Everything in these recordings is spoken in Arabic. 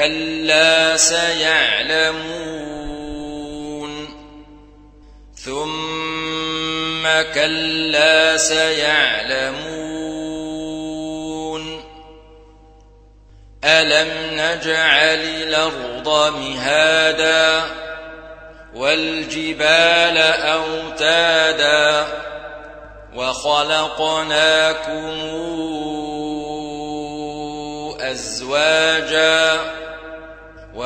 كلا سيعلمون ثم كلا سيعلمون ألم نجعل الأرض مهادا والجبال أوتادا وخلقناكم أزواجا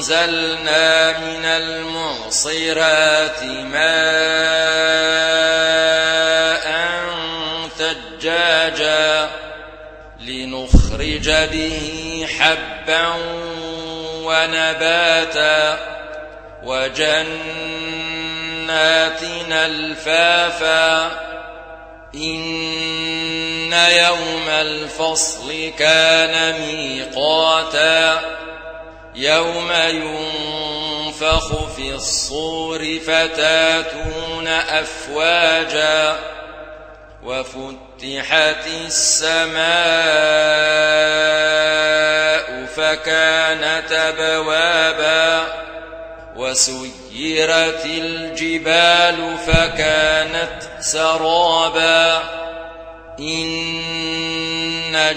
وأنزلنا من المعصرات ماء ثجاجا لنخرج به حبا ونباتا وجنات الفافا إن يوم الفصل كان ميقاتا يوم ينفخ في الصور فتاتون أفواجا وفتحت السماء فكانت أبوابا وسيرت الجبال فكانت سرابا إن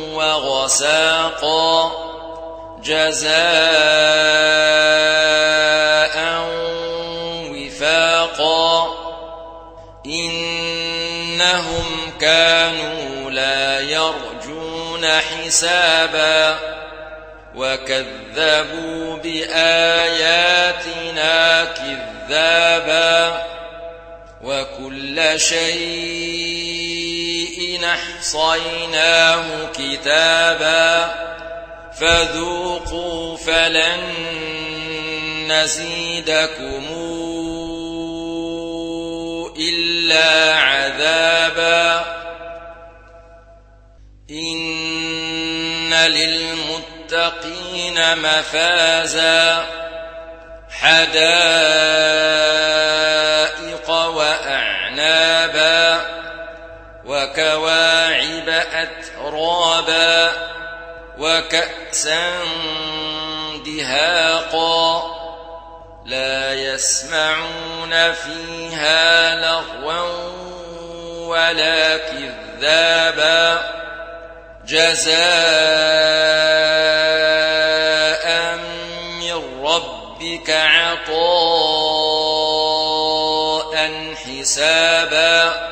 وغساقا جزاء وفاقا إنهم كانوا لا يرجون حسابا وكذبوا بآياتنا كذابا وكل شيء أحصيناه كتابا فذوقوا فلن نزيدكم إلا عذابا. إن للمتقين مفازا. حدائق وكأسا دهاقا لا يسمعون فيها لغوا ولا كذابا جزاء من ربك عطاء حسابا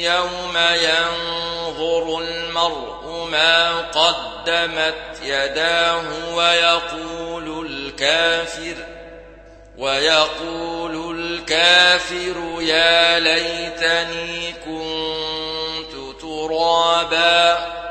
يوم ينظر المرء ما قدمت يداه ويقول الكافر ويقول الكافر يا ليتني كنت ترابا